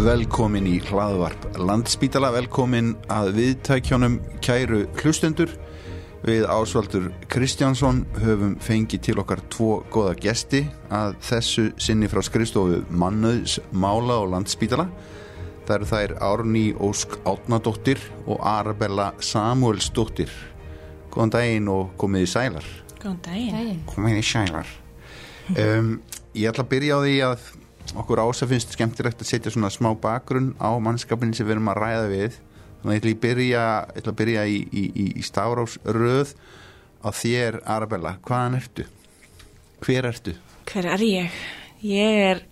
velkomin í hlaðvarp Landspítala, velkomin að viðtækjónum kæru hlustendur. Við Ásvaldur Kristjánsson höfum fengið til okkar tvo goða gesti að þessu sinni frá skrifstofu Mannöðs Mála og Landspítala. Það eru þær Árný Ósk Átnadóttir og Arabella Samuelsdóttir Góðan daginn og komið í sælar. Góðan daginn. komið í sælar. Um, Ég ætla að byrja á því að okkur ása finnst skemmtilegt að setja svona smá bakgrunn á mannskapin sem við erum að ræða við þannig að ég ætla að byrja, ætla að byrja í, í, í, í stafrásröð á þér Arabella, hvaðan ertu? Hver ertu? Hver er ég? Ég er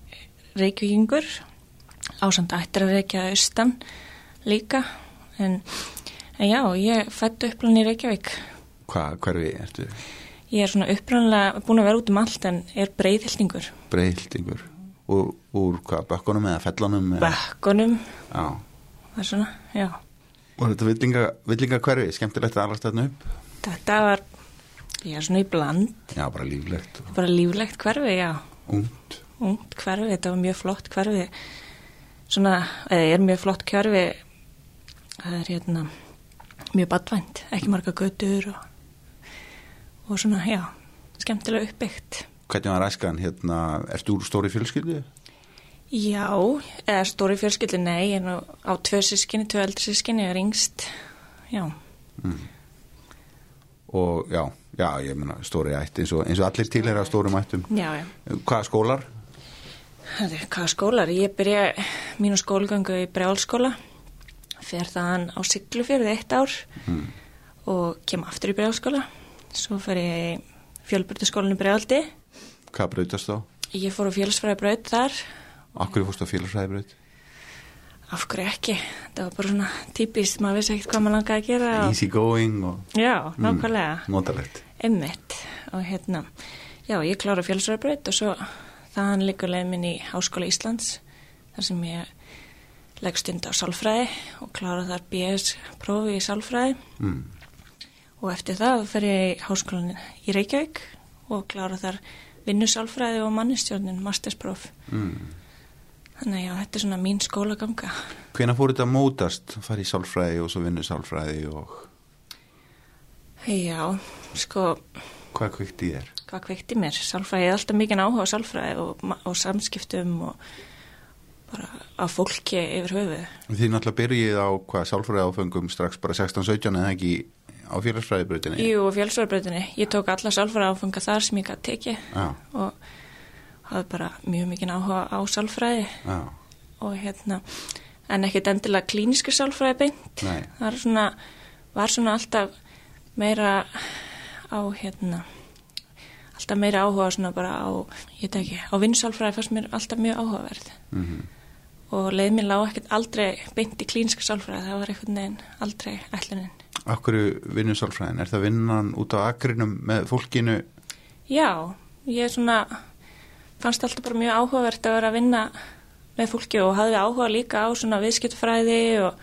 reykvíkingur ásand ættir að reykja austan líka en, en já, ég fættu upplann í Reykjavík. Hvað, hverfi ertu? Ég er svona upprannlega búin að vera út um allt en er breyðhildingur. Breiðildingur og úr hvað, bökkunum eða fellunum? Já, það er svona, já. og þetta villinga, villinga hverfi, skemmtilegt að alast þarna upp? Þetta var, er svona í bland, Já, bara líflegt bara líflegt hverfi, já. ungt ungt hverfi, þetta var mjög flott hverfi svona, eða er mjög flott hverfi það er hérna mjög badvænt, ekki marga götur og, og svona, já skemmtilega uppbyggt Hvernig var æskan, hérna, ertu úr stóri fjölskyldu? já, eða stóri fjölskyldi, nei en á, á tvö sískinni, tvö eldri sískinni er yngst, já. Og já, já, ég meina stóri ætt eins og, eins og allir til er að stórum ættum. Já, já, Hvaða skólar? er hvaða skólar? Ég byrja mínu skólgöngu í brjálskóla fer þaðan á Siglufjörði eitt ár og kem aftur í brjálskóla svo fer ég fjölbyrtuskólan í brjáldi Hvað brautast þá? ég fór á fjölsfræði braut þar Akkur fórstu á félagsræðibraut? af hverju ekki, það var bara svona típist, maður vissi ekkert hvað maður langaði að gera og, Easy going og já, nákvæmlega notalegt Einmitt og hérna, já ég klára fjölsræðbraut og svo þaðan liggur leið minn í Háskóla Íslands þar sem ég legg stund á sálfræði og klára þar BS prófi í sálfræði mm. og eftir það fer ég í Háskólan í Reykjavík og klára þar vinnusálfræði og mannistjórnin, masterspróf Mm. þannig að þetta er svona mín skólaganga Hvenær fór þetta að mótast? Fari í sálfræði og svo vinnu sálfræði og Já, sko hvað kvikti þér? hvað kveikti mér, sálfræði er alltaf mikið áhuga á sálfræði og, og samskiptum og bara á fólki yfir höfuð Þið náttúrulega byrjið á hvað sálfræði áfengum strax bara 16-17 eða ekki á félagsfræðibrautinni? Jú, og fjölsverðbreytinni, ég tók alla sálfræði áfenga þar sem ég gæti tekið Já, og hafði bara mjög mikið áhuga á sálfræði. Já, og hérna, en ekkit endilega klínisku sálfræði beint. Nei. Það er svona, var svona alltaf meira á hérna alltaf meira áhuga svona bara á, ég veit ekki, á vinsálfræði fannst mér alltaf mjög áhugaverð. Mm og leið mér lág ekkert aldrei beint í klíniska sálfræði, það var einhvern veginn aldrei ætlunin. Akkur vinnu sálfræðin? Er það vinnan út á akrinum með fólkinu? Já, ég er svona fannst alltaf bara mjög áhugavert að vera að vinna með fólki og hafði áhuga líka á svona viðskiptfræði og,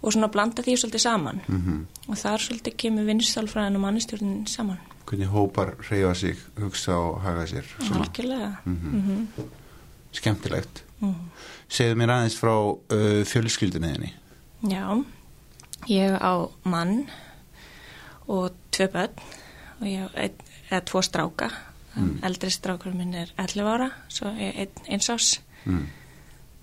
og svona blanda því svolítið saman Mm og þar svolítið kemur vinnstálfræðin og mannistjórnin saman. Hvernig hópar reyfa sig, hugsa og haga sér? Svona. Algjörlega. Mhm. Mm Skemmtilegt. -hmm. Segðu mér aðeins frá uh, fjölskyldunniðinni. Já, ég á mann og tvö börn og ég á ein, eða tvo stráka. Mm. Eldri strákur minn er 11 ára, svo er einn eins ás. Mm.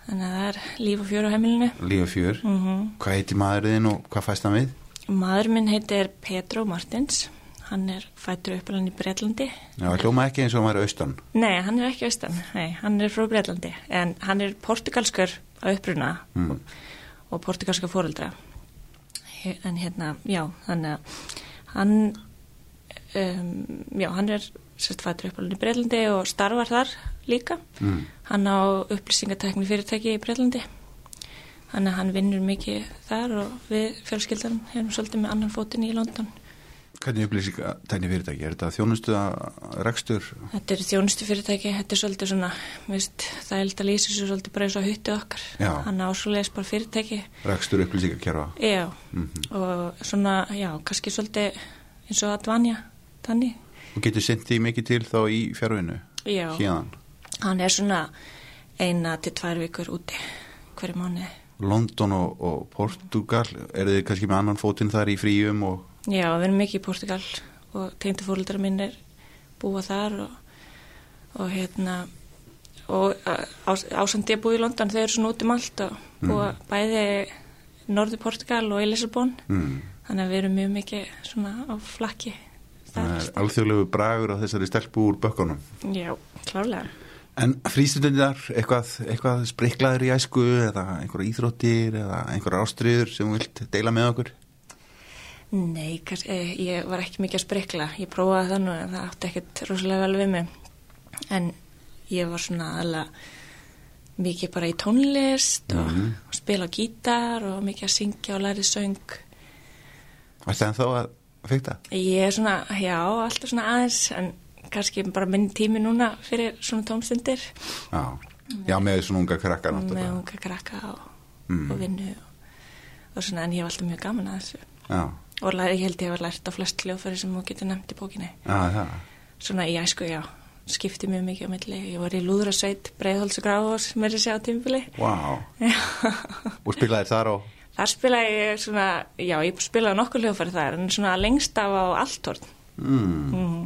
Þannig að það er líf og fjör á heimilinu. Lífa fjör. Mm Hvað heiti maðurinn og hvað fæst hann við? Maður minn heitir Petro Martins. Hann er fættur uppalinn í Breitlandi. Já, hljóma ekki eins og væri austan. Nei, hann er ekki austan. Nei, hann er frá Breitlandi. En hann er portugalskur á uppruna Mm. og portugalska fóreldra. En hérna, já, þannig að hann, um, já, hann er sérst fættur uppalinn í Breitlandi og starfar þar líka. Mm. Hann á upplýsingatekni fyrirtæki í Breitlandi. Að hann vinnur mikið þar og við fjölskyldan hefum svolítið með annan fótinn í London. Hvernig upplýsinga tækni fyrirtæki? Er þetta þjónustuða rekstur? Þetta er þjónustu fyrirtæki, þetta er svolítið svona, veist, það er eitthvað lýsir svo svolítið bara eins og huttið okkar. Hann á svoleiðis bara fyrirtæki. Rekstur upplýsingakerfa? Já, Mm og svona, já, kannski svolítið eins og Advanja, þannig. Og getur sendið mikið til þá í fjárvinu? Já, Hérðan? hann er svona eina til tvær vikur úti, hverju mánu. London og, og Portugal eru þið kannski með annan fótinn þar í fríum og Já, við erum mikið í Portugal og tegndu fóröldra mínir búa þar og, og hérna og ásandi að búa í London þau eru svona út um allt og búa mm. bæði Norður Portugal og í Lissabon mm. þannig að við erum mjög mikið svona á flakki Alþjóðlegu bragur á þessari stelpu úr bökkunum Já, klárlega En frístundinjar, eitthvað, eitthvað spriklaður í æsku eða einhverja íþróttir eða einhverja ástriður sem þú vilt deila með okkur? Nei, eh, ég var ekki mikið að sprikla. Ég prófaði það nú en það átti ekkert rosalega vel við mig. En ég var svona alveg mikið bara í tónlist og, mm og spila gítar og mikið að syngja og læri söng. Var það en þá að fyrta? Ég er svona, já, alltaf svona aðeins en kannski bara minn tími núna fyrir svona tómstundir. Já, já með svona unga krakka Með unga krakka og, mm. og vinnu og, og svona en ég var alltaf mjög gaman að þessu. Já og ég held ég að hafa lært á flest hljóðfæri sem þú getur nefnt í bókinni já Svona í æsku, já skipti mjög mikið á milli ég var í Lúðrasveit, Breiðholz og Gráhós með þessi á tímbili wow. og spilaði þar á? þar spilaði ég svona já, ég spilaði nokkur hljófari þar en svona lengst af á Altórn mm. mm.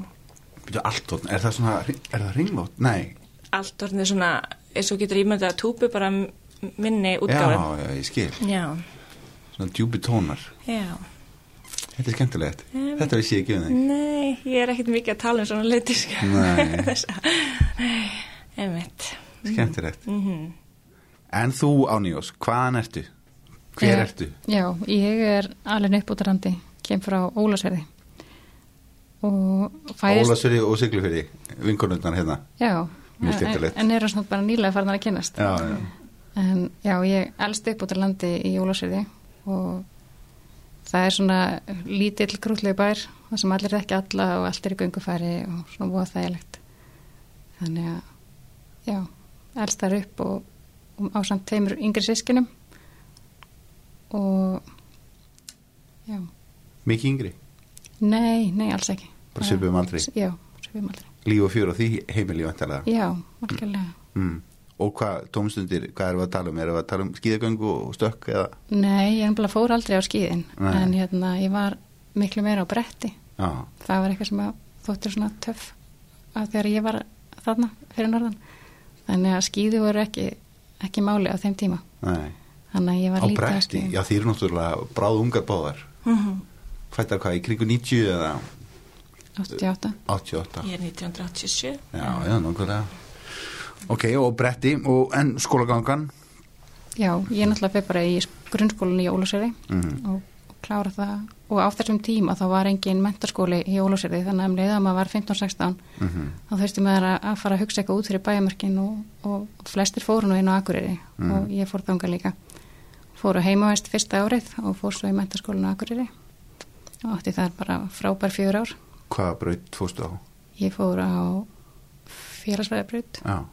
Altórn, er það svona er það ringlót? Nei Altórn er svona, eins og getur ímyndið að túpi bara minni útgáðum Já, já, ég skil já. Svona djúbi tónar Já Þetta er skemmtilegt. Um, Þetta vissi ég ekki um þig. Nei, ég er ekkert mikið að tala um svona leiti. Nei. Einmitt. Skemmtilegt. Mm -hmm. En þú, Áníós, hvaðan ertu? Hver já, ertu? Já, ég er alveg neittbútarandi, kem frá Ólasverði. Fæðist... Ólasverði og Siglufjörði, vinkonundar hérna. Já, Mjög skemmtilegt. En, en er það bara nýlega farnar að kynast. Já, já. En já, ég elst upp út á landi í Ólasverði og það er svona lítill grútlegu bær það sem allir ekki alla og allt er í gungufæri og svona búið þægilegt þannig að já, elst þar upp og, og ásamt teimur yngri sískinum og já Mikið yngri? Nei, nei, alls ekki Bara söpum aldrei? Já, söpum aldrei Líf og fjör og því heimilíu? Já, algjörlega mm. Og hvað, tómstundir, hvað erum við að tala um? Erum við að tala um skíðagöngu og stökk eða? Nei, ég bara fór aldrei á skíðin Nei. en hérna, ég var miklu meira á bretti Já. það var eitthvað sem þóttir svona töff að þegar ég var þarna fyrir norðan þannig að skíði voru ekki, ekki máli á þeim tíma Nei. þannig að ég var lítið á bretti, já því eru náttúrulega bráð ungar báðar mm -hmm. Hvættar hvað, í kringu 90 eða? 88 88 Ég er 1987 Já, já, nákvæmlega Ok, og bretti, og, en skólagangan? Já, ég náttúrulega fyrir bara í grunnskólinni í Óluseri mm -hmm. og, og klára það og á þessum tíma þá var engin mentarskóli í Óluseri þannig að um leiða maður var 15-16 mm -hmm. þá þurfti maður að fara að hugsa eitthvað út fyrir bæjamarkin og, og flestir fóru nú inn á Akureyri mm -hmm. og ég fór þanga líka fóru heimavæst fyrsta árið og fór svo í mentarskólinu á Akureyri og átti það bara frábær fjögur ár Hvaða braut fórstu á? Ég fór á félagsfæðabraut Já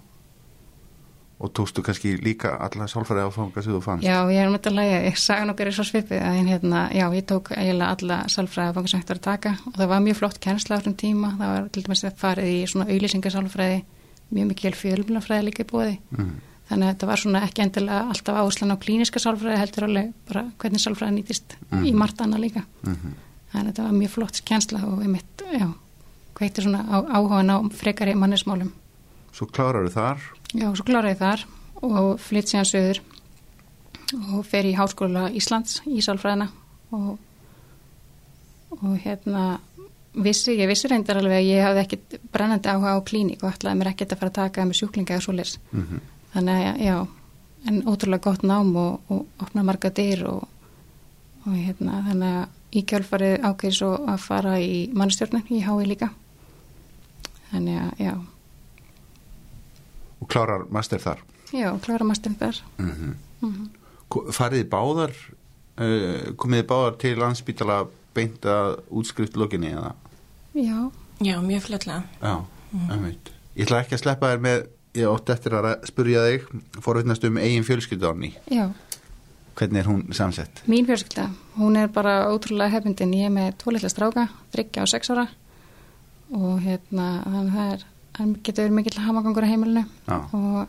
og tókstu kannski líka alla sálfræði áfanga sem þú fannst Já, ég er að læga, ég sagði nokkur í svo svipið en hérna, já, ég tók eiginlega alla sálfræði áfanga sem hægt var að taka og það var mjög flott kennsla á þessum tíma, það var til dæmis að farið í svona auðlýsingasálfræði mjög mikil fjölmjölafræði líka í bóði mm. þannig að þetta var svona ekki endilega alltaf áherslan á klíniska sálfræði heldur alveg bara hvernig sálfræði nýtist mm. í margt annað líka mm -hmm. þannig að þetta var mjög já, Svo kláraði þar og flytt síðan söður og fer í Háskóla Íslands í Sálfræðina og, og hérna vissi, ég vissi reyndar alveg að ég hafði ekkit brennandi áhuga á klíník og ætlaði mér ekkit að fara að taka með sjúklinga eða svo leys mm -hmm. þannig að já, en ótrúlega gott nám og, og opna marga dyr og, og hérna þannig að í kjálfarið ákveði svo að fara í mannstjórnum í hái líka. Þannig að já og klárar master þar Já, klárar master þar mm -hmm. Mm -hmm. Fariði báðar uh, komiði báðar til landsbytala beint að útskrift lokinni eða? Já, Já mjög fljóðlega Já, mm. Ég ætla ekki að sleppa þér með ég ótt eftir að spurja þig forvittnast um eigin fjölskyldáni Já Hvernig er hún samsett? Mín fjölskylda, hún er bara ótrúlega hefindin, ég er með tólitlega stráka, þryggja og sex ára og hérna þannig það er það getur verið mikill hamagangur á heimilinu. Já. og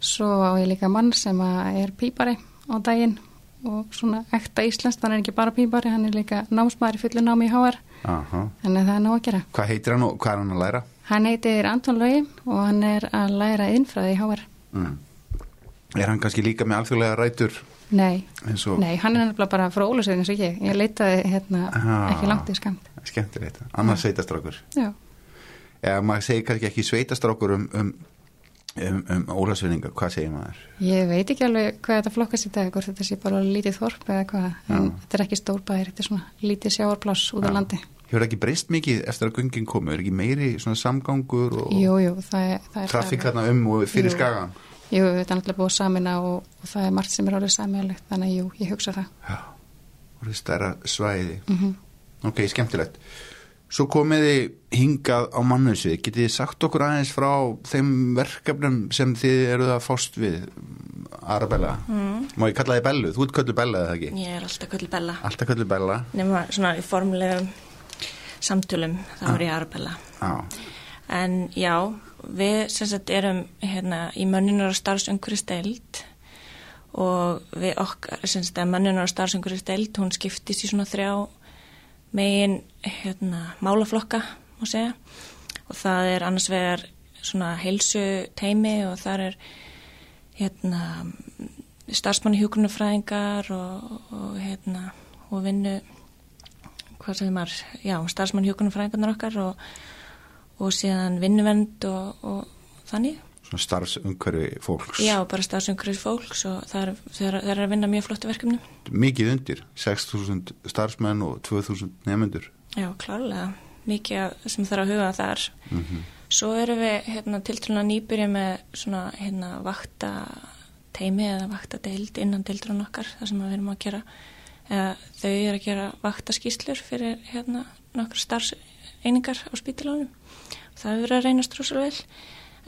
svo á ég líka mann sem er pípari á daginn og svona ekta íslenskt, hann er ekki bara pípari hann er líka námsmaður í fullu námi í HR Aha. þannig að það er nóg að gera. Hvað heitir hann og hvað er hann að læra? Hann heitir Anton Laugi og hann er að læra innfræði í HR Mm. Er hann kannski líka með alþjóðlega rætur? Nei, og nei, hann er bara frá Ólusveðin eins og ég, ég leitaði hérna ekki langt í skamt skemmtilegt, annars sveitastrákur Já, eða maður segir kannski ekki sveitastrákur um, um, um, um ólasvinninga, hvað segir maður? ég veit ekki alveg hvað þetta flokkast í dag, hvort þetta sé bara lítið þorp eða hvað, þetta er ekki stórbæðir þetta er svona lítið sjáarpláss út á landi Hefur ekki breyst mikið eftir að göngin komu? Er ekki meiri svona samgangur og Jú, jú, það er, það er þarna um og fyrir Jú. skagan? Jú, þetta er náttúrulega búið að samina og, og það er margt sem er orðið samjálegt, þannig að jú, ég hugsa það Já, voru stærra svæði. mm Ok, skemmtilegt. Svo komiði hingað á mannusvið. Getið þið sagt okkur aðeins frá þeim verkefnum sem þið eruð að fást við, Arabella? Mm. Má ég kalla þið Bellu? Þú ert köllu Bella eða ekki? Ég er alltaf köllu Bella. Alltaf köllu Bella. Nefna svona í formlegum samtölum, þá er ég Arbella. Já, En já, við sem sagt erum hérna í mönnunar og starfsöngurist deild og við okkar, sem sagt að mönnunar og starfsöngurist deild, hún skiptist í svona þrjá megin hérna málaflokka, og það er annars vegar svona heilsu teimi og það er hérna starfsmanni hjúgrunafræðingar og, og hérna og vinnu hvað segir maður, já, starfsmanni hjúgrunafræðingarnar okkar og og síðan vinnuvend og þannig. Svona starfsumhverfi fólks. Já, bara stafsumhverfis fólks og það er, það, er, að vinna mjög flottu verkefni. Mikið undir, 6.000 starfsmenn og 2.000 nefnendur. Já, klárlega. Mikið sem þarf að huga þar. Mm Svo erum við hérna, tiltrúna nýbyrja með svona hérna, vakta teimi eða vakta deild innan deildrun okkar, það sem við erum að gera. Eða, þau eru að gera vakta skýslur fyrir hérna, nokkra starfseiningar á spítalánum. Það hefur verið að reynast rosalega vel.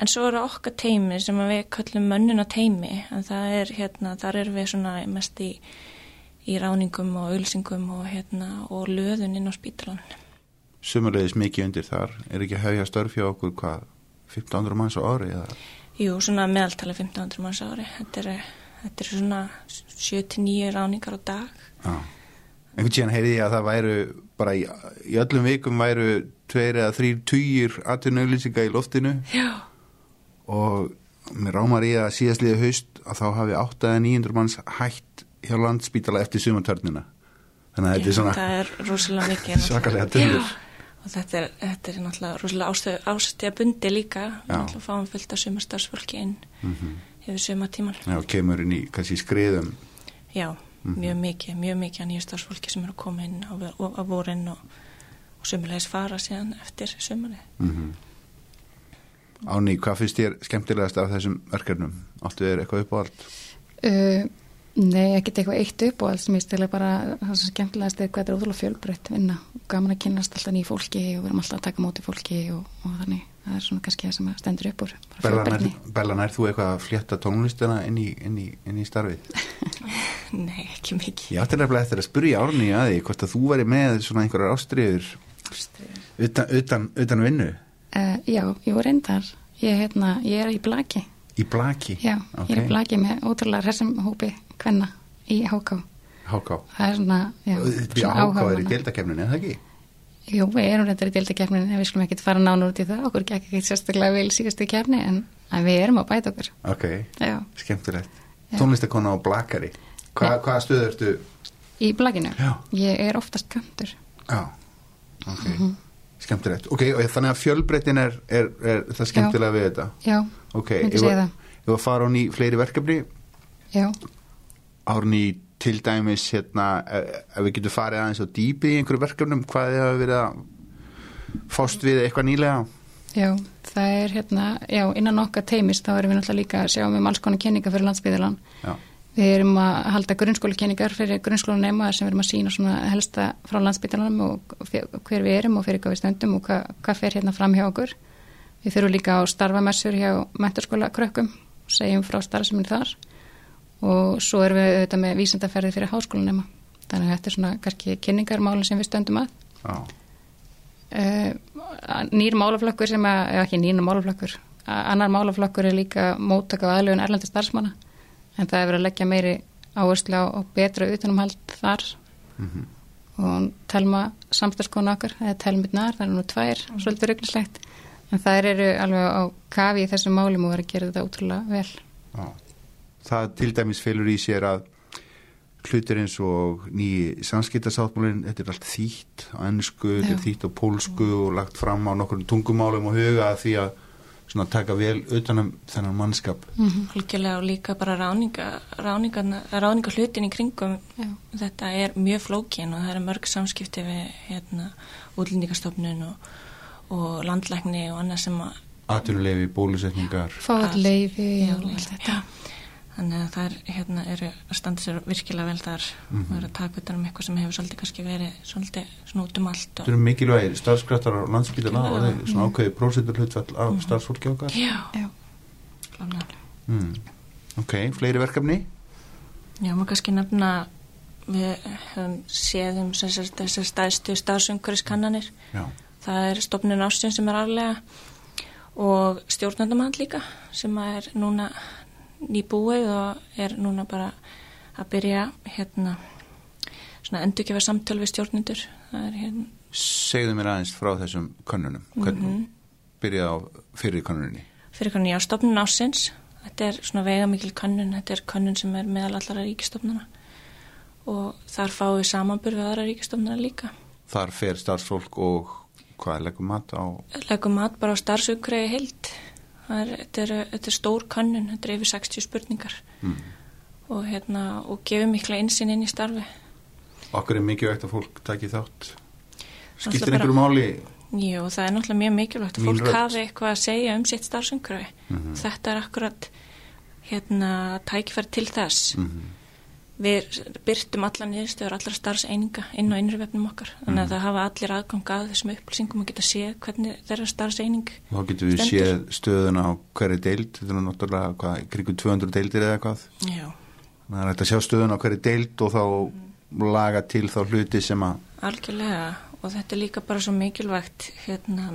En svo eru okkar teimi sem við kallum mönnuna teimi, en það er hérna, þar erum við svona mest í, í ráningum og ölsingum og, hérna, og löðun inn á spítalánum. Sumulegis mikið undir þar. Er ekki að hefja störf hjá okkur hvað, 1500 manns á ári eða? Jú, svona meðaltali 1500 manns á ári. Þetta er, þetta er svona 7-9 ráningar á dag. Já. Einhvern tíðan heyrði ég að það væru bara í, í öllum vikum væru tveir eða þrýr tugir atvinnauðlýsinga í loftinu Já. Og mér rámar í að síðastliði haust að þá hafi 8 eða 900 manns hætt hjá landspítala eftir sumatörnina. Þannig að þetta er svona Það er rosalega mikið. svakalega. Já. Og þetta er, þetta er náttúrulega rosalega ástöða bundi líka. Við náttúrulega fáum fullt af sumastarsfólki inn Mhm. yfir sumatíman. Já, kemur inn í kannski skriðum. Já, Mhm. mjög mikið, mjög mikið að nýja starfsfólki sem eru að koma inn á, á, á vorin og, og sumulegis fara síðan eftir sumari. Mm Áni, hvað finnst þér skemmtilegast af þessum verkefnum? Áttu þér eitthvað upp á allt? Uh, nei, ekki eitthvað eitt upp og alls mér stila bara það sem skemmtilegast er hvað þetta er ótrúlega fjölbreytt vinna og gaman að kynast alltaf nýju fólki og við erum alltaf að taka móti fólki og, og þannig, það er svona kannski það sem stendur upp úr bara Bella, nær, fjölbreytni. Bella, nær þú eitthvað að flétta tónlistina inn í, inn í, inn í starfið? Nei, ekki mikið. Ég átti nefnilega eftir að spyrja Árni að því hvort að þú væri með svona einhverjar ástriður utan, utan, utan vinnu Uh, já, ég var reyndar ég, hérna, ég er í blaki í blaki. já, ég er í blaki með ótrúlega hressum hópi kvenna í HK Háká. það er svona, já, Því að Háká er í deildakefninu, er það ekki? Jú, við erum reyndar í deildakefninu við skulum ekkert fara nánur út í það okkur gekk ekkert sérstaklega vel síðustu kefni en, við erum að bæta okkur Ok, já, skemmtilegt. Tónlistakona á blakari. Hva, hvaða stöðu ertu? í blakinu Já. ég er oftast kantur Já, ok. Mhm. Skemmtilegt. Ok, og þannig að fjölbreytin er, er, er það skemmtilega við þetta? já, Ok, myndi segja að- það. ef að fara hún í fleiri verkefni. Já, árni til dæmis hérna, ef ef við getum farið aðeins á dýpi í einhverju verkefnum, hvað hafa verið að fást við eitthvað nýlega? Já, það er hérna já, innan okkar teimis þá erum við náttúrulega líka að sjá um alls konar kenningar fyrir landsbyðalan Já, Við erum að halda grunnskólakenningar fyrir grunnskólanema sem við erum að sína svona helsta frá landsbytalanum og hver við erum og fyrir hvað við stöndum og hvað, hvað fer hérna fram hjá okkur. Við þurfum líka á starfamessur hjá mentarskóla krökkum segjum frá starfseminn þar og svo erum við auðvitað með vísendaferði fyrir háskólanema. Þannig að þetta er svona kannski kynningarmálinn sem við stöndum að. Uh, nýr málaflokkur sem að, eða ekki nýr málaflokkur, annar málaflokkur er líka móttaka og aðlugun erlendi starfsmanna en það verið að leggja meiri áherslu á, á betra utanumhald þar Mhm. og telma samstarfskonu okkar, eða telmirnar, það er nú tvær, svolítið ruggnislegt en það eru alveg á kafi í þessum málum og verið að gera þetta útrúlega vel. Já. Það til dæmis felur í sér að hlutir eins og nýji samskiptasáttmálinn, þetta er allt þýtt á ennsku, þetta er þýtt á pólsku og lagt fram á nokkur tungumálum og huga því að svona taka vel utanum þennan mannskap. Algjörlega og líka bara ráninga, ráninga, ráninga hlutin í kringum Já. þetta er mjög flókin og það eru mörg samskipti við hérna, útlendingastofnun og, og landlækni og annað sem að Atvinnulefi, bólusetningar. Fáið leifi Já, og allt þetta. já. Þannig að það er, hérna, eru að standa sér virkilega vel þar Mhm. og eru að taka utan um eitthvað sem hefur svolítið kannski verið svolítið svona út um allt og, eru mikilvægir starfskraftar á landspítala og Já. þeir svona ákveði prósentur hlutfall af starfsfólki okkar. Já, Já. Mm. Ok, fleiri verkefni? Já, maður kannski nefna við höfum séð um sem sagt þessar stæðstu starfsumhverfiskannanir Já. það er stofnun ástin sem er árlega og stjórnandamand líka sem er núna nýbúið og er núna bara að byrja hérna svona endurgefa samtöl við er hérna Segðu mér aðeins frá þessum könnunum. Hvernig Mhm. byrjaði á fyrir könnunni? fyrir hvernig já, stofnun ásins þetta er svona veigamikil könnun þetta er könnun sem er meðal allara ríkistofnuna og þar fáum við samanburð við aðra ríkistofnuna líka Þar fer starfsfólk og hvað leggur mat á? legum mat bara á starfsumhverfi heild það er, þetta, er, þetta er stór könnun þetta er yfir 60 spurningar Mm. og, hérna, og gefur mikla insinn inn í starfi Okkur er mikilvægt að fólk taki þátt. Bara- einhverju máli? Jú, það er náttúrulega mjög mikilvægt að Mín fólk hafi eitthvað að segja um sitt starfsumhverfi Mhm. þetta er akkurat hérna, tækifæri til þess Mm við byrtum alla niðurstöður allra starfseininga inn á innri vefnum okkar. Þannig að það hafa allir aðgang að þessum upplýsingum og geta séð hvernig þeirra starfseining Þá getum við Stendur. séð stöðuna á hverju deild, þetta er náttúrulega hvað, kringu 200 deildir eða hvað. Já, hægt að sjá stöðuna á hverju deild og þá laga til þá hluti sem að, algjörlega og þetta er líka bara svo mikilvægt hérna,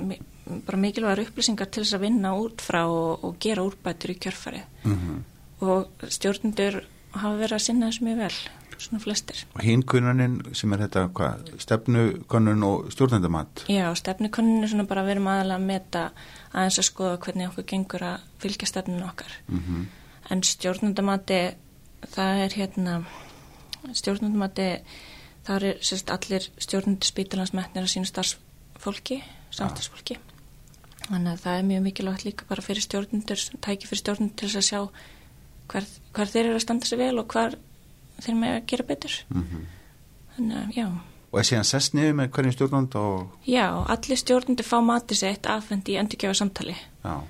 bara mikilvægar upplýsingar til þess að vinna út frá og, og gera úrbætur í kjörfari mm og stjórnendur hafa verið að sinna þessu mjög vel svona flestir. og hinn kunnunin sem er þetta hvað, stefnukönnun og stjórnendamat. Já, stefnukonun er svona bara að vera aðalega að meta aðeins að skoða hvernig okkur gengur að fylgja stefnun okkar Mm en stjórnendamati það er hérna stjórnendamati það er sérst allir stjórnendur spítalansmetnir að sínu starfsfólki samstagsfólki þannig að það er mjög mikilvægt líka bara fyrir stjórnendur tæki fyrir stjórnendur til að sjá hver, hver þeir eru að standa sig vel og hver þeir með að gera betur. -hmm. þannig að já. Og er síðan sest niður með hverjum stjórnand og, já, allir stjórnendur fá matið sitt afhend í endurgjöfa samtali já,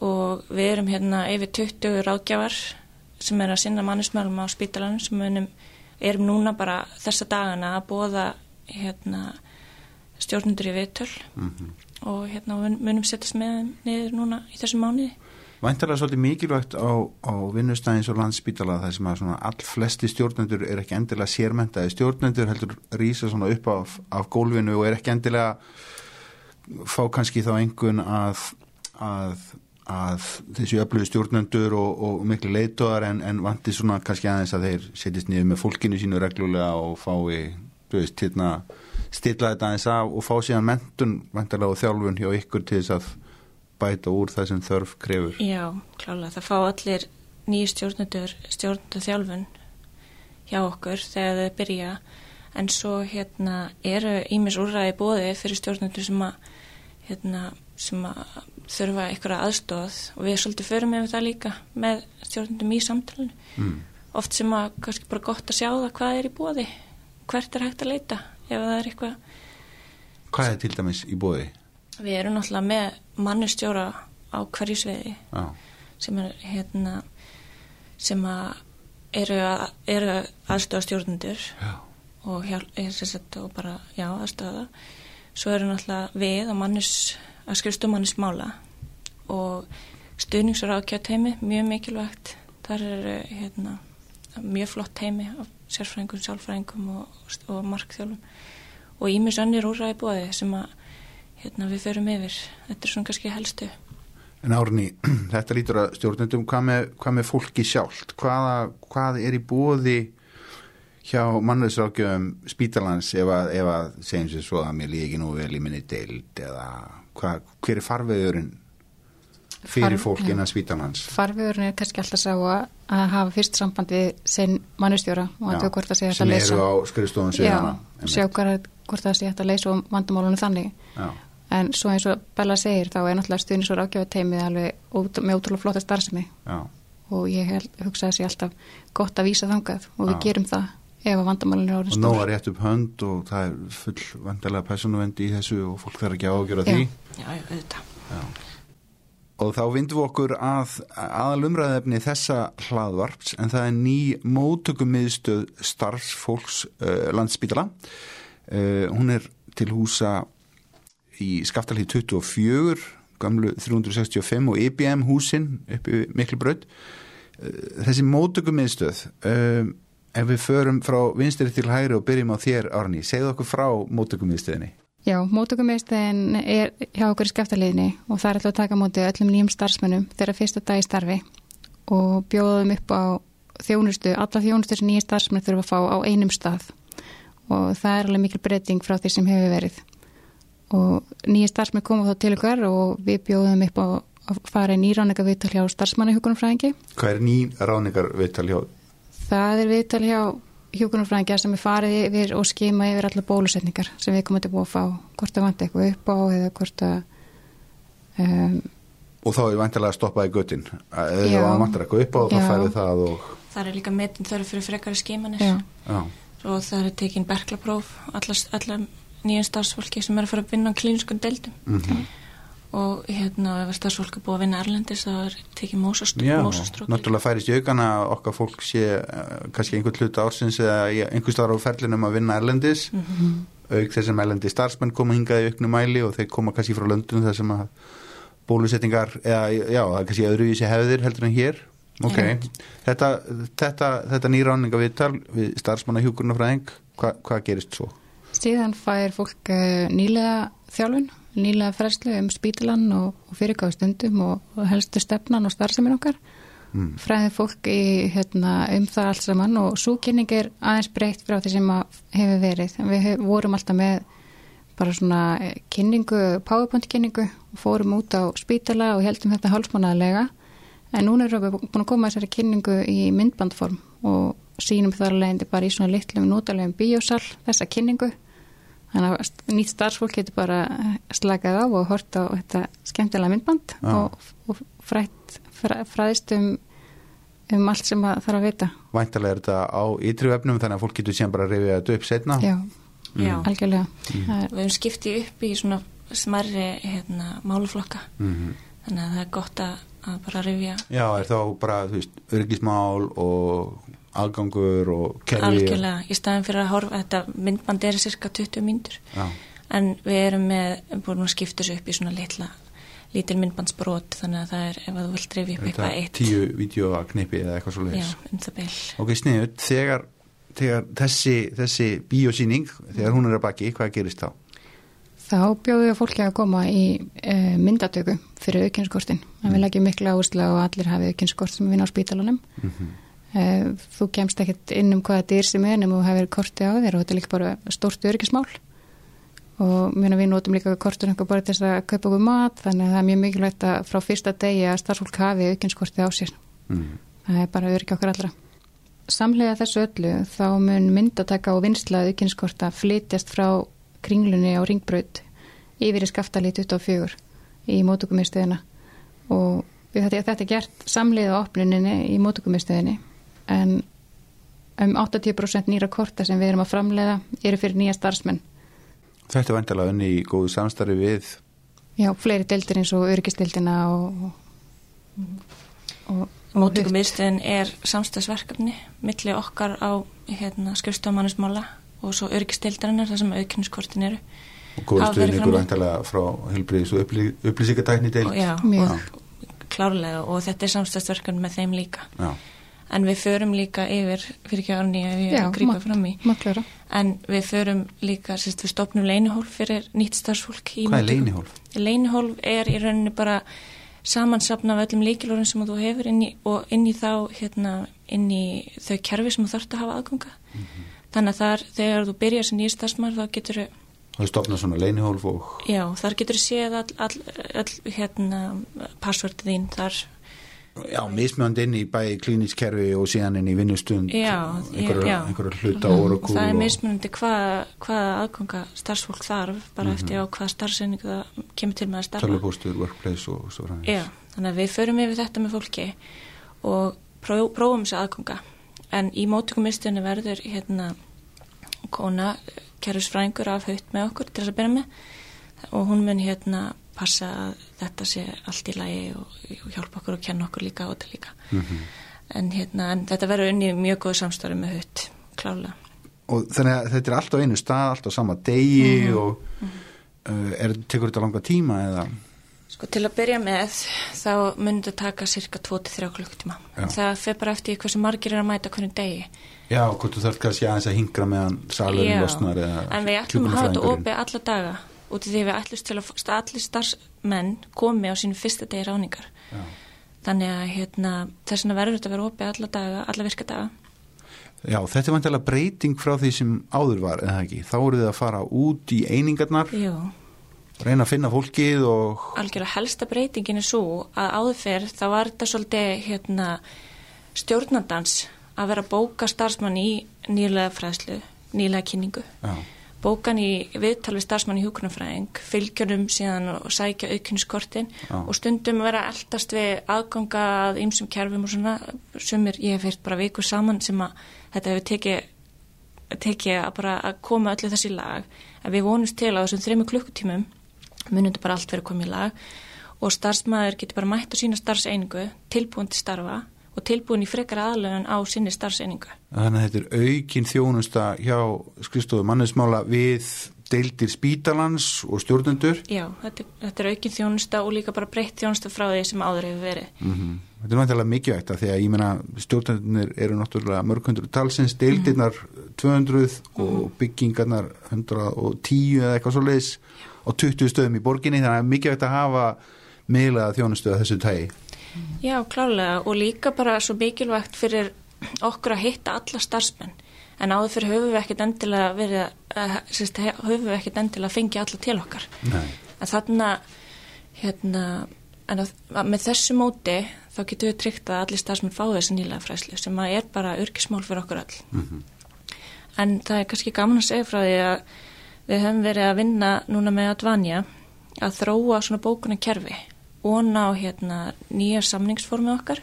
og við erum hérna yfir 20 ráðgjafar sem er að sinna mannismælum á spítalanum sem munum, erum núna bara þessa dagana að bóða hérna, stjórnundur í viðtöl. Mm og hérna mun- munum setjast með niður núna í þessum mánuði. Væntalega svolítið mikilvægt á, á vinnustæðins og landsspítala þar sem að all flesti stjórnendur er ekki endilega sérmentaði stjórnendur heldur rýsa upp af, af gólfinu og er ekki endilega fá kannski þá einhvern að, að, að þessi öflugu stjórnendur og, og miklu leitóðar en, en vanti svona kannski aðeins að þeir setjast niður með fólkinu sínu reglulega og fái, veist, hérna stilla þetta aðeins af og fá síðan mentun vantarlega og þjálfun hjá ykkur til þess að bæta úr það sem þörf krefur. Já, klálega. Það fá allir nýju stjórnundur, stjórnundur þjálfun hjá okkur þegar þau byrja en svo hérna eru ímis úrræði bóði fyrir stjórnundur sem að hérna, sem að þurfa einhverja aðstóð og við svolítið förum með það líka með stjórnundum í samtalenu Mm. oft sem að kannski bara gott að sjá það hvað er í bóði hvert er hægt að leita ef það er eitthvað Hvað er til dæmis í bóði? Við erum náttúrulega með mannustjóra á hverju sviði Já, sem er hérna sem að eru, að, eru aðstöða stjórnundur já, og, sagt, og bara já, aðstöða svo eru náttúrulega við að mannus að skrifstu mannusmála og stuðningsur á kjötheimi mjög mikilvægt. Þar eru hérna, mjög flott heimi af sérfræðingum, sálfræðingum og, og markþjálfum og ímis önnir úrræði bóði sem að hérna, við förum yfir þetta er svona kannski helstu En Árni, þetta lítur að stjórnendum, hvað með, hvað með fólki sjálft? Hvaða, hvað er í bóði hjá mannveðsrákjöfum spítalans ef að, ef að segjum sér svo að mér líði ekki nú vel í minni deild eða hvað, hver er farveðurinn fyrir Farv- fólk já. innan spítalans? Farvegurinn er kannski alltaf sá að, að hafa fyrst samband við sinn mannustjóra og að þau hvort sé hægt sem að leysa eru á skrifstofun Já, sviðana. sjá hvort það sé hægt að leysa og vandamálunum þannig Já, en svo eins og Bella segir þá er náttúrulega stuðnis og rákjafateimið alveg ót- með ótrúlega flotta starfsemi já, og ég held, hugsa sé alltaf gott að vísa þangað og við Já. gerum það ef að vandamálunum er orðin og nóg stór að rétt upp hönd og það er full vandalega personuvendi í þessu og fólk þarf ekki að ágjöra því. Já, já, auðvitað. Og þá vindum við okkur að aðalumræðefni þessa hlaðvarps en það er ný mótökumiðstöð starfsfólks uh, landspítala. Uh, hún er til húsa í skaftalíð 24, gamlu 365 og IBM húsin uppi miklu braut. Uh, þessi mótökumiðstöð, uh, ef við förum frá vinstri til hægri og byrjum á þér Árni, segðu okkur frá mótökumiðstöðinni. Já, mótökumiðstöðin er hjá okkur í skaftaliðinni og það er alltaf að taka á móti öllum nýjum starfsmönnum þeirra fyrsta dag í starfi og bjóðum upp á þjónustu, alla þjónustu sem nýjum starfsmenn þurfa að fá á einum stað og það er alveg mikil breyting frá því sem hefur verið og nýjum starfsmenn koma þá til okkar og við bjóðum upp á að fara í nýráninga viðtal hjá starfsmannahugunumfræðingi Hvað er ný ráningar viðtal hjá? Það er viðtal hjá hjúkunarfræðingja sem er farið yfir og skima yfir allar bólusetningar sem við komum til búið að fá hvort það vant eitthvað upp á eða hvort að um, Og þá er vantilega að stoppa í göttin eða Já. það vantar eitthvað upp á þá Já. færðu það og Það er líka metin þörf fyrir frekari skimanir og það er tekin berklapróf allar, allar nýjum starfsfólki sem er að fara að vinna á klíniskun deildum. Mm og hérna ef starfsfólk er búið að vinna erlendis þá er tekin já mósastrók náttúrulega færist í aukana okkar fólk sé uh, kannski einhvern hluta ársins eða einhvers staðar á ferlinum að vinna erlendis. Mhm. auk þessum erlendi starfsmenn koma hingað í auknu mæli og þeir koma kannski frá löndum þar sem að bólusetningar eða já, kannski öðruvísi hefðir heldur en hér. Ok, þetta, þetta, þetta nýráninga viðtal við starfsmanna hjúkurnafræðing hva, hvað gerist svo? Síðan fær fólk uh, nýlega þjálfun nýlega fræslu um spítalan og, og fyrirgáðu stundum og, helstu stefnan og starfsemin okkar. Mm. fræði fólk í, hérna, um það allt saman og svo kynning er aðeins breytt frá því sem hefur verið. Við hef, vorum alltaf með bara svona eh, kynningu, powerpoint kynningu og fórum út á spítala og heldum þetta hálfsmánaðarlega. En núna erum við búin að koma að þessari kynningu í myndbandform og sínum þar alveg bara í svona litlum notalegum bíósal þessa kynningu. Þannig að nýtt starfsfólk getur bara slakað á og hort á þetta skemmtilega myndband Já. og, og frætt, fræ, fræðist um, um allt sem það þarf að vita. Væntalega er þetta á ytri vefnum þannig að fólk getur síðan bara að rifja þetta upp setna já, Já. algjörlega. Það er, Við höfum skiptið upp í svona smerri hérna, máluflokka Mhm. þannig að það er gott að, að bara rifja. Já, er þá bara, þú veist, örgismál og aðgangur og kerfi algjörlega í staðin fyrir að horfa þetta myndband er cirka 20 mínútur. Já, en við erum með búin að skipta þessu upp í svona litla lítil myndbandsbrot þannig að það er ef að þú vilt rifja upp eitthvað eitt. tíu vídeoknipi eða eitthvað svo já, leiðis um það bil. Ok, sniðut, þegar, þegar þessi, þessi bíósýning, þegar hún er að baki, hvað gerist þá? Þá bjóðum við fólki að koma í e, myndatöku fyrir aukinskortin að við leggjum mikla áherslu á að allir hafi aukinskort sem vinna á spítalunum Mm e, þú kemst ekkert inn um hvaða dyr sem er nema þú hefur korti á þér og þetta er líka bara stórt örgismál og mjög við notum líka kortur einhver bara til þess að kaupa okkur mat þannig að það er mjög mikilvægt að frá fyrsta degi að starfsfólk hafi aukinskorti á sér. Mm. það er bara örgi okkar allra. Samlega þessu öllu þá mun myndataka og vinsla aukinskorta flytjast frá kringlunni á ringbraut yfir í skaftalí 24 í mótukumistöðina og við þetta, þetta er gert samlega á opnuninni í mótukumistöðinni en um 80% nýra korta sem við erum að framleiða eru fyrir nýja starfsmenn. Þetta er vantilega unni í góðu samstarfi við já, fleiri deildir eins og öryggistildina og, og, og Mótökumiðstöðin er samstagsverkefni milli okkar á hérna, skrifstofamannismála og svo örgistildarinnar þar sem aukinnskortin eru og góðu Hafa verið stuðningur vantilega frá helbriðis og upplý, upplýsingatækni deild. og, já, Mjög. klárlega og þetta er samstagsverkefni með þeim líka Já. en við förum líka yfir fyrir ekki árni að grípa fram í maklura en við förum líka sérst, við stopnum leinihólf fyrir nýtt starfsfólk í Hvað er leinihólf? Leinihólf er í rauninni bara samansapna af öllum líkilorðin sem þú hefur inn í, og inn í þá hérna, inn í þau kerfi sem þú þarfst að hafa aðganga þannig að þar þegar þú byrjar sem nýjast starfsmæður þá getur Það er stofnað svona leinihólf og já, þar getur séð all, all, all hérna, passvördu þín þar já, mismjönd inn í bæði klíniskerfi og síðan inn í vinnustund Já, já. mm -hmm. það er mismunandi hvað, hvað aðganga starfsfólk þarf Mhm. bara eftir á hvað starfsendingu það kemur til með að starfa tölvupóstur, workplace og svo framvegis. Já, þannig að við förum yfir þetta með fólki og pró, prófum þessi aðganga en í mótökumistunni verður hérna kona kerfisfræðingur af haut með okkur til þess að byrja með og hún mun hérna passa að þetta sé allt í lagi og, og hjálpa okkur og kenna okkur líka á þetta líka. Mhm. en, hérna, en þetta verður unni mjög góð samstarfi með haut, klálega og þannig að þetta er allt á einu stað allt á sama degi Mhm. og uh, er, tekur þetta langa tíma eða Sko til að byrja með þá þetta taka cirka 2-3 klukktíma það fer bara eftir hversu margir er að mæta hvernig degi. Já, hvort þú þarf kannski aðeins að hingra meðan salurinn losnar eða en við ætlum að hafa þetta opið alla daga út af því við ætlumst til að að allir starfsmenn komi á sínu fyrsta degi ráningar Já. þannig að hérna, þess vegna verður þetta að vera opið alla daga, alla virkadaga Já, þetta er vantilega breyting frá því sem áður var, eða ekki? Þá voruð þið að fara út í einingarnar, Jú, reyna að finna fólkið og... algjörlega helsta breytingin er svo að áður fyrr þá var þetta svolítið hérna, stjórnandans að vera að bóka starfsmann í nýlega fræðslu, nýlega kynningu. Já, bókan í viðtal við starfsmann í hjúkunarfræðing, fylgjunum síðan og sækja aukuniskortin Já. og stundum vera eldast við aðganga að ymsum kerfum og svona. Sumir, ég hef heilt bara viku saman sem að þetta hefur tekið tekið að bara að koma öllu þessi lag að við vonumst til á þessum þrejum klukkutímum munum þetta bara allt verið koma í lag og starfsmæður getur bara mætt á sína starfseiningu, tilbúin til starfa og tilbúin í frekar aðlögun á sinni starfseiningu. þannig að þetta er aukin þjónusta hjá skrifstofu mannesmála við deildir spítalans og stjórnendur. Já, þetta, þetta er aukin þjónusta og líka bara breytt þjónusta frá því sem áður hefur verið. Mm Þetta er náttúrulega mikilvægt að því að ég meina stjórnendurnir eru náttúrulega mörgundur talsins, deildirnar 200 og byggingarnar 110 eða eitthvað svo leiðis á 20 stöðum í borginni þannig að það er mikilvægt að hafa miðlaða þjónustu að þessu tægi. Já, klálega og líka bara svo mikilvægt fyrir okkur að hitta alla starfsmenn en áður fyrir höfum við ekkert endilega verið að, sérst, höfum við ekkert endilega að fengja alla til okkar. Nei. En þarna, hérna, en að, að með þessu móti þá getum við tryggt að allir starfsmenn fá þessi nýlega fræslu sem að er bara örgismál fyrir okkur all. Mhm. En það er kannski gaman að segja frá því að við höfum verið að vinna núna með Advanja að þróa svona bókuna kerfi og ná hérna nýja samningsformi okkar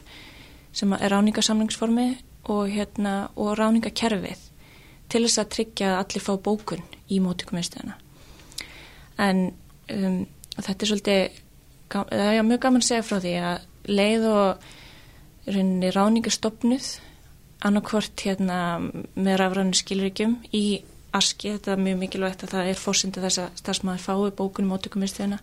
sem er ráningasamningsformi og hérna og ráningakerfið til þess að tryggja að allir fá bókun í móttökumiðstöðuna. En um, þetta er svolítið, það er mjög gaman að segja frá því að leið og rauninni ráningarstopnuð annarkvort hérna með rafræðinu skilríkjum í aski, þetta er mjög mikilvægt að það er fórsindi þess að starfsmæður fái bókunum móttökumiðstöðuna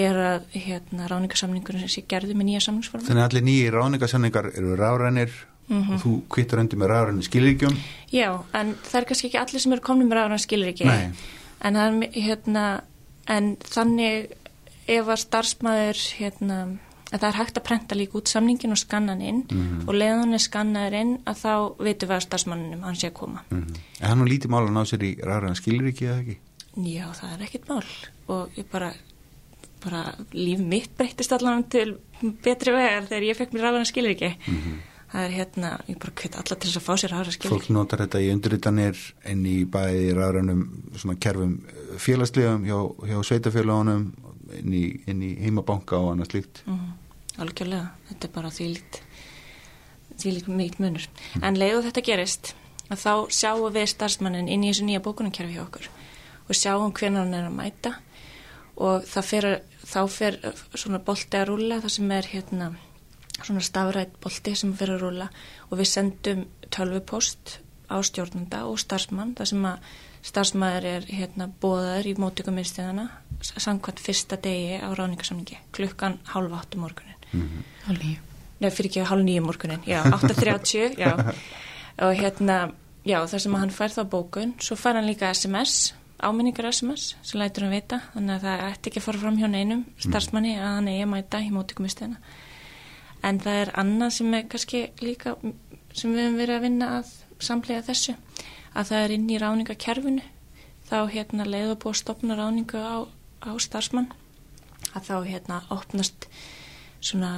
er að hérna ráningarsamningurinn sé gerði með nýja samningsforma. Þannig að allir nýjir ráningasanningar eru rárænir Mhm. og þú kvittar undir með rárænir skilríkjum. Já, en það er kannski ekki allir sem eru komnið með rafræðinu skilríki Nei. en, er hérna, en þannig ef að starfsmæður hérna, að það er hægt að prenta líka út samningin og skanna hann inn Mhm. og leiðan er skannaður inn að þá vitum við að starfsmannunum hann sé að koma. Mm Er hann nú lítið mál að ná sér í ráræna skilríki eða ekki? Já, það er ekkert mál og ég bara, bara líf mitt breyttist allan til betri vegar þegar ég fekk mér rafræðina skilríki. Það er hérna, ég bara hveit alla til þess að fá sér rafræðina skilríki. Fólk notar þetta í undirritanir inn í bæði rárænum svona kerfum félagslegum hjá, hjá sveitafélagunum inn í, inn í heimabanka og annað slíkt. Mm, algjörlega, þetta er bara því lít því lít mýtt munur en leiðu þetta gerist að þá sjáum við starfsmannin inn í þessu nýja bókunarkerfi hjá okkur og sjáum hvernig hann er að mæta og fer, þá fer svona bolti að rúla það sem er hérna svona stafrætt bolti sem fer að rúla og við sendum tölvupost á stjórnanda og starfsmann það sem að starfsmæður er hérna bóðaður í mótökumiðstöðana samkvæmt fyrsta degi á ráningarsamningi klukkan hálf áttu morgunin Hálf nýju. Nei, fyrir ekki hálf nýju morgunin, já, 8.30 já, og hérna já, þar sem hann fær þá bókun svo fær hann líka SMS áminningar SMS sem lætur hann vita þannig að það ætti ekki að fara fram hjá neinum starfsmanni að hann eigi að mæta í móttökumistöðina en það er annað sem er kannski líka sem við hefum verið að vinna að samlega þessu að það er inn í ráningakerfinu þá hérna leiður búið að stopna ráningu á, á starfsmann að þá hérna opnast svona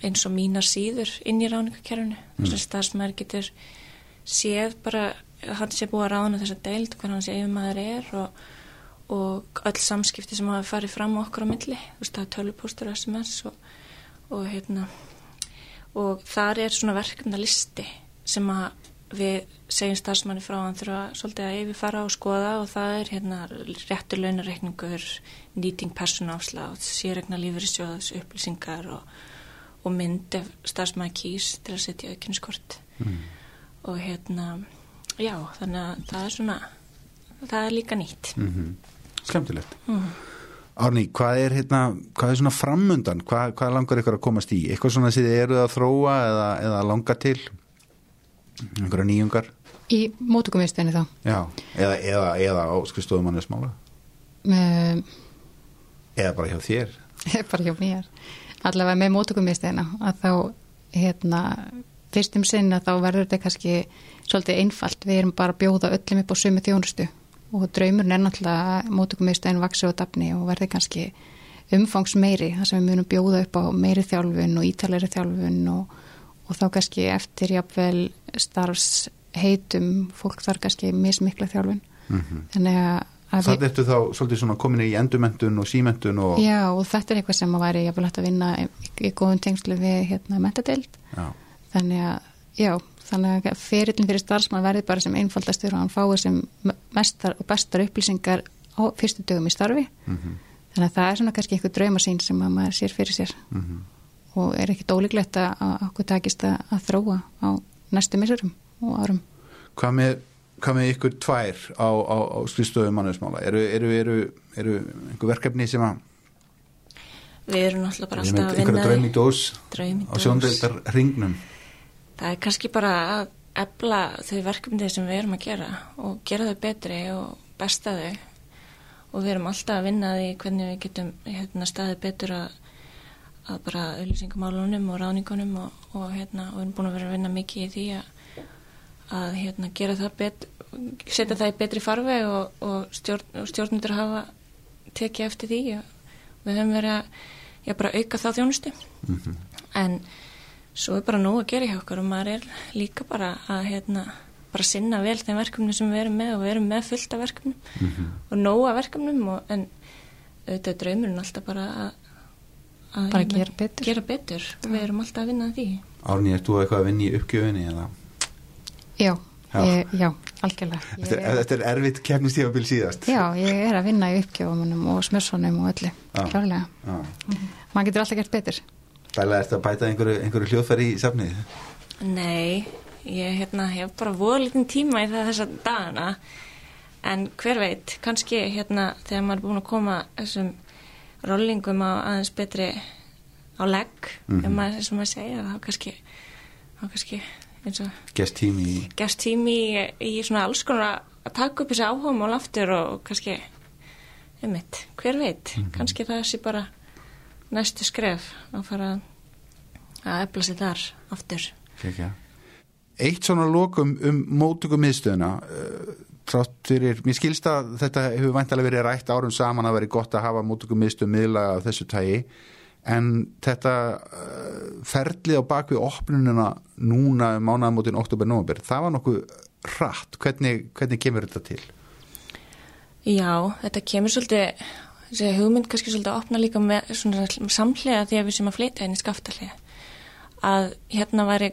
eins og mínar síður inn í ráningakerfinu mm. þess að starfsmæður getur séð bara hann sé búið að rána þessa deild hvernig hann sé yfirmaður er og, og öll samskipti sem hafa farið fram okkur á milli, þú veist það er tölupóstur SMS og, og hérna og þar er svona verkefna listi sem að við segjum starfsmanni frá hann þurfa svolítið að yfirfara og skoða og það er hérna réttur launareikningur nýting personáfsláð, sérregna lífyrirsjóðs upplýsingar og, og mynd ef starfsmanni kýs til að setja aukinskort mm. og hérna já, þannig að það er svona það er líka nýtt mm -hmm. Skemtilegt mm. Árni, hvað er, hérna, hvað er svona framundan hvað, hvað langar ykkur að komast í eitthvað svona sem þið eruð að þróa eða, eða langa til einhverja nýjungar? Í mótugumistinni þá. Já, eða, eða, eða á skristofumannu smála um, Eða bara hjá þér. Bara hjá mér. Allavega með mótugumistinna að þá hérna fyrstum sinn að þá verður þetta kannski svolítið einfalt, við erum bara að bjóða öllum upp á sömu þjónustu. Og draumurinn er náttúrulega mótökumistæðin vaksi og dafni og verður kannski umfangs meiri, þar sem við munum bjóða upp á meiri þjálfun og ítalegri þjálfun og, og þá kannski eftir jáfnvel starfsheitum fólk þarf kannski mismikla þjálfun mm -hmm. þannig að Það ertu þá svolítið svona komin í endumendun og símendun og... Já og þetta er eitthvað sem að væri jáfnvel hægt að vinna í, í góðum tengslu við hérna mentadeild þannig að, já, þannig að ferillin fyrir starfsmann verði bara sem einfaldastur og hann fái sem mestar og bestar upplýsingar á fyrstu dögum í starfi mm -hmm. þannig að það er svona kannski eitthvað draumasín sem að maður sér fyrir sér mm -hmm. og er ekki dólíklegt að okkur takist að, að þróa á næstu misurum og árum. Hvað með, hvað með ykkur tvær á, á, á skrifstöðu mannusmála? Eru, eru, eru, eru einhver verkefni sem að Við erum alltaf bara alltaf að vinna Einhverja draumídós á sjóndeildar ringnum það er kannski bara að ebla þau verkefni sem við erum að gera og gera þau betri og besta þau. Og við erum alltaf að vinna því hvernig við getum hérna, staðið betur að, að bara auðlýsingamálunum og ráningunum og, og, hérna, og við erum búin að vera að vinna mikið í því að, að hérna, gera það betur setja það í betri farveg og, og stjórn, stjórnundur hafa tekið eftir því og við höfum verið að já, bara auka það þjónustu mm -hmm. en svo er bara nóg að gera hjá okkur og maður er líka bara að hérna, bara sinna vel þeim verkefnum sem við erum með og við erum með fullt af verkefnum mm -hmm. og nóg af verkefnum og, en auðvitað draumurinn alltaf bara að, að bara gera betur, gera betur. við erum alltaf að vinna því. Árni, ert þú eitthvað að vinna í uppgjöfinni eða? Já, já, ég, já algjörlega. Þetta er, þetta er erfitt kemnistífabil síðast. Já, ég er að vinna í uppgjöfunum og smörssonum og öllu, klárlega. -hmm. maður getur alltaf gert betur. Bæla, ert það að bæta einhverju, einhverju hljóðfæri í safnið? Nei, ég hérna, hef bara voða litin tíma í það þessa dagana. En hver veit, kannski hérna þegar maður er búin að koma þessum rollingum á aðeins betri á legg, mm -hmm. maður, og maður segja, þá kannski þá kannski gest tími gest tími í, í svona alls konar að taka upp þessi áhugum á laftur og kannski um mitt, hver veit, mm -hmm. kannski það sé bara næstu skref að fara að efla sér þar aftur Kekja. Eitt svona lokum um mótökum miðstöðuna uh, trátt fyrir, mér skilst að þetta hefur vantilega verið rætt árum saman að veri gott að hafa mótökum miðstöðum miðla af þessu tægi en þetta uh, ferlið á bakvið opnununa núna um mánaðamótin oktober-nóber, það var nokkuð rætt, hvernig, hvernig kemur þetta til? Já, þetta kemur svolítið þessi hugmynd kannski svolítið að opna líka með samlega því að við sem að fleita henni skaftalið að hérna væri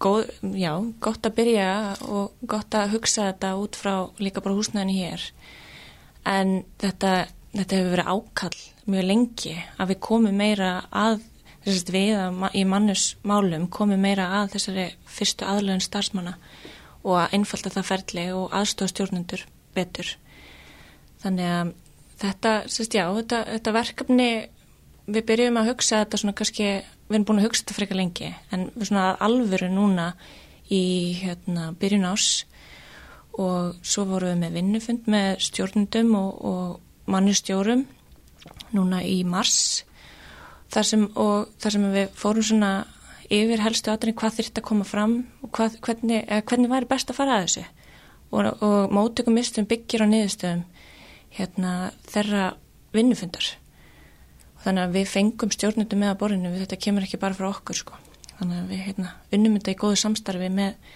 góð, já, gott að byrja og gott að hugsa þetta út frá líka bara húsnæðinu hér. En þetta, þetta hefur verið ákall mjög lengi að við komum meira að þessast við að, í mannusmálum komum meira að þessari fyrstu aðlöðin starfsmanna og að einfalda það ferli og aðstofstjórnundur betur. Þannig að þetta, sérst já, þetta, þetta verkefni við byrjum að hugsa þetta svona kannski, við erum búin að hugsa þetta frekar lengi en svona alvöru núna í hérna, byrjun ás og svo vorum við með vinnufund með stjórnundum og, og mannustjórum núna í mars þar sem, og þar sem við fórum svona yfir helstu aðrið hvað þurft að koma fram og hvað, hvernig, hvernig væri best að fara að þessu. Og, og mótökum mistum byggir á niðurstöðum hérna, þeirra vinnufundar þannig að við fengum stjórnundum með að borðinu við þetta kemur ekki bara frá okkur sko. þannig að við hérna, unnum þetta í góðu samstarfi með,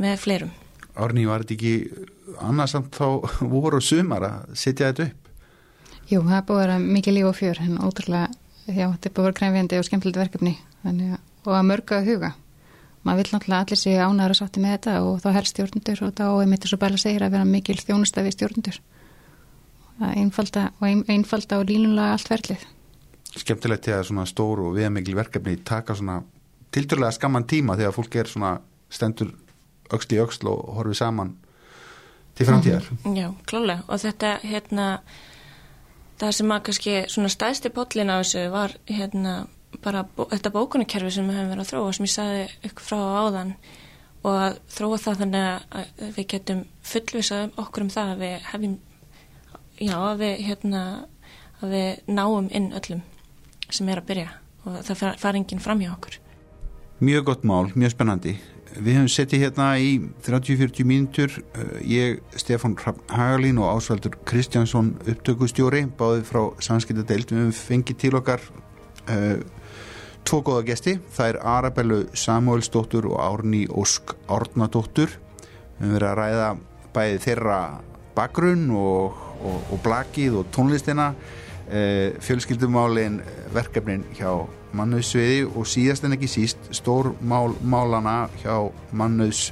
með fleirum. Árni, var þetta ekki annarsamt þá voru sumar að setja þetta upp? Jú, það búið að vera mikið líf og fjör en ótrúlega, já, þetta búið að vera krefjandi og skemmtilegt verkefni. Þannig, og að mörga að huga. Maður vil náttúrulega allir sé ánæður að sátti með þetta og þá helst stjórnundur og þá er mitt svo bara að segja að vera mikil þjónustafi stjórnundur einfalda og ein, einfalda og línulega allt verlið Skemmtilegt til að svona stóru og viðmikil verkefni taka svona tildurlega skamman tíma þegar fólk er svona stendur auksli auksl og horfið saman til framtíðar. Mm -hmm. Já, klálega og þetta hérna það sem að kannski svona stæðsti pollin á þessu var hérna bara bó, þetta bókunarkerfi sem við höfum verið að þróa sem ég sagði ykkur frá áðan og að þróa það þannig að við getum fullvisað okkur um það að við hefum já, að við hérna að við náum inn öllum sem er að byrja og það far enginn fram hjá okkur. Mjög gott mál, mjög spennandi. Við höfum settið hérna í 30-40 mínutur eh, ég, Stefan Hagalín og Ásvaldur Kristjánsson upptökustjóri, báðið frá Sanskildadeild, við höfum fengið til okkar uh, tvo góða gesti, það er Arabellu Samuelsdóttur og Árni Ósk Árnadóttur. Við höfum verið að ræða bæðið þeirra bakgrunn og, og, og blakið og tónlistina fjölskyldumálin verkefnin hjá mannauðsviði og síðast en ekki síst stór mál, málana hjá mannauðs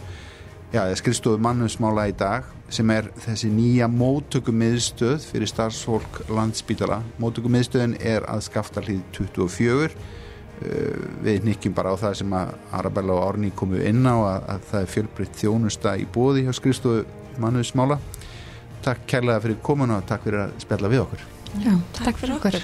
já, skrifstofu mannauðsmála í dag sem er þessi nýja mótökumiðstöð fyrir starfsfólk landsbítala mótökumiðstöðin er að skafta hlýð 24 við nikkjum bara á það sem að Arabella og Árni komu inn á að, að það er fjölbreytt þjónusta í bóði hjá skrifstofu mannauðsmála. Takk kærlega fyrir komuna og takk fyrir að spjalla við okkur Já, takk fyrir okkur.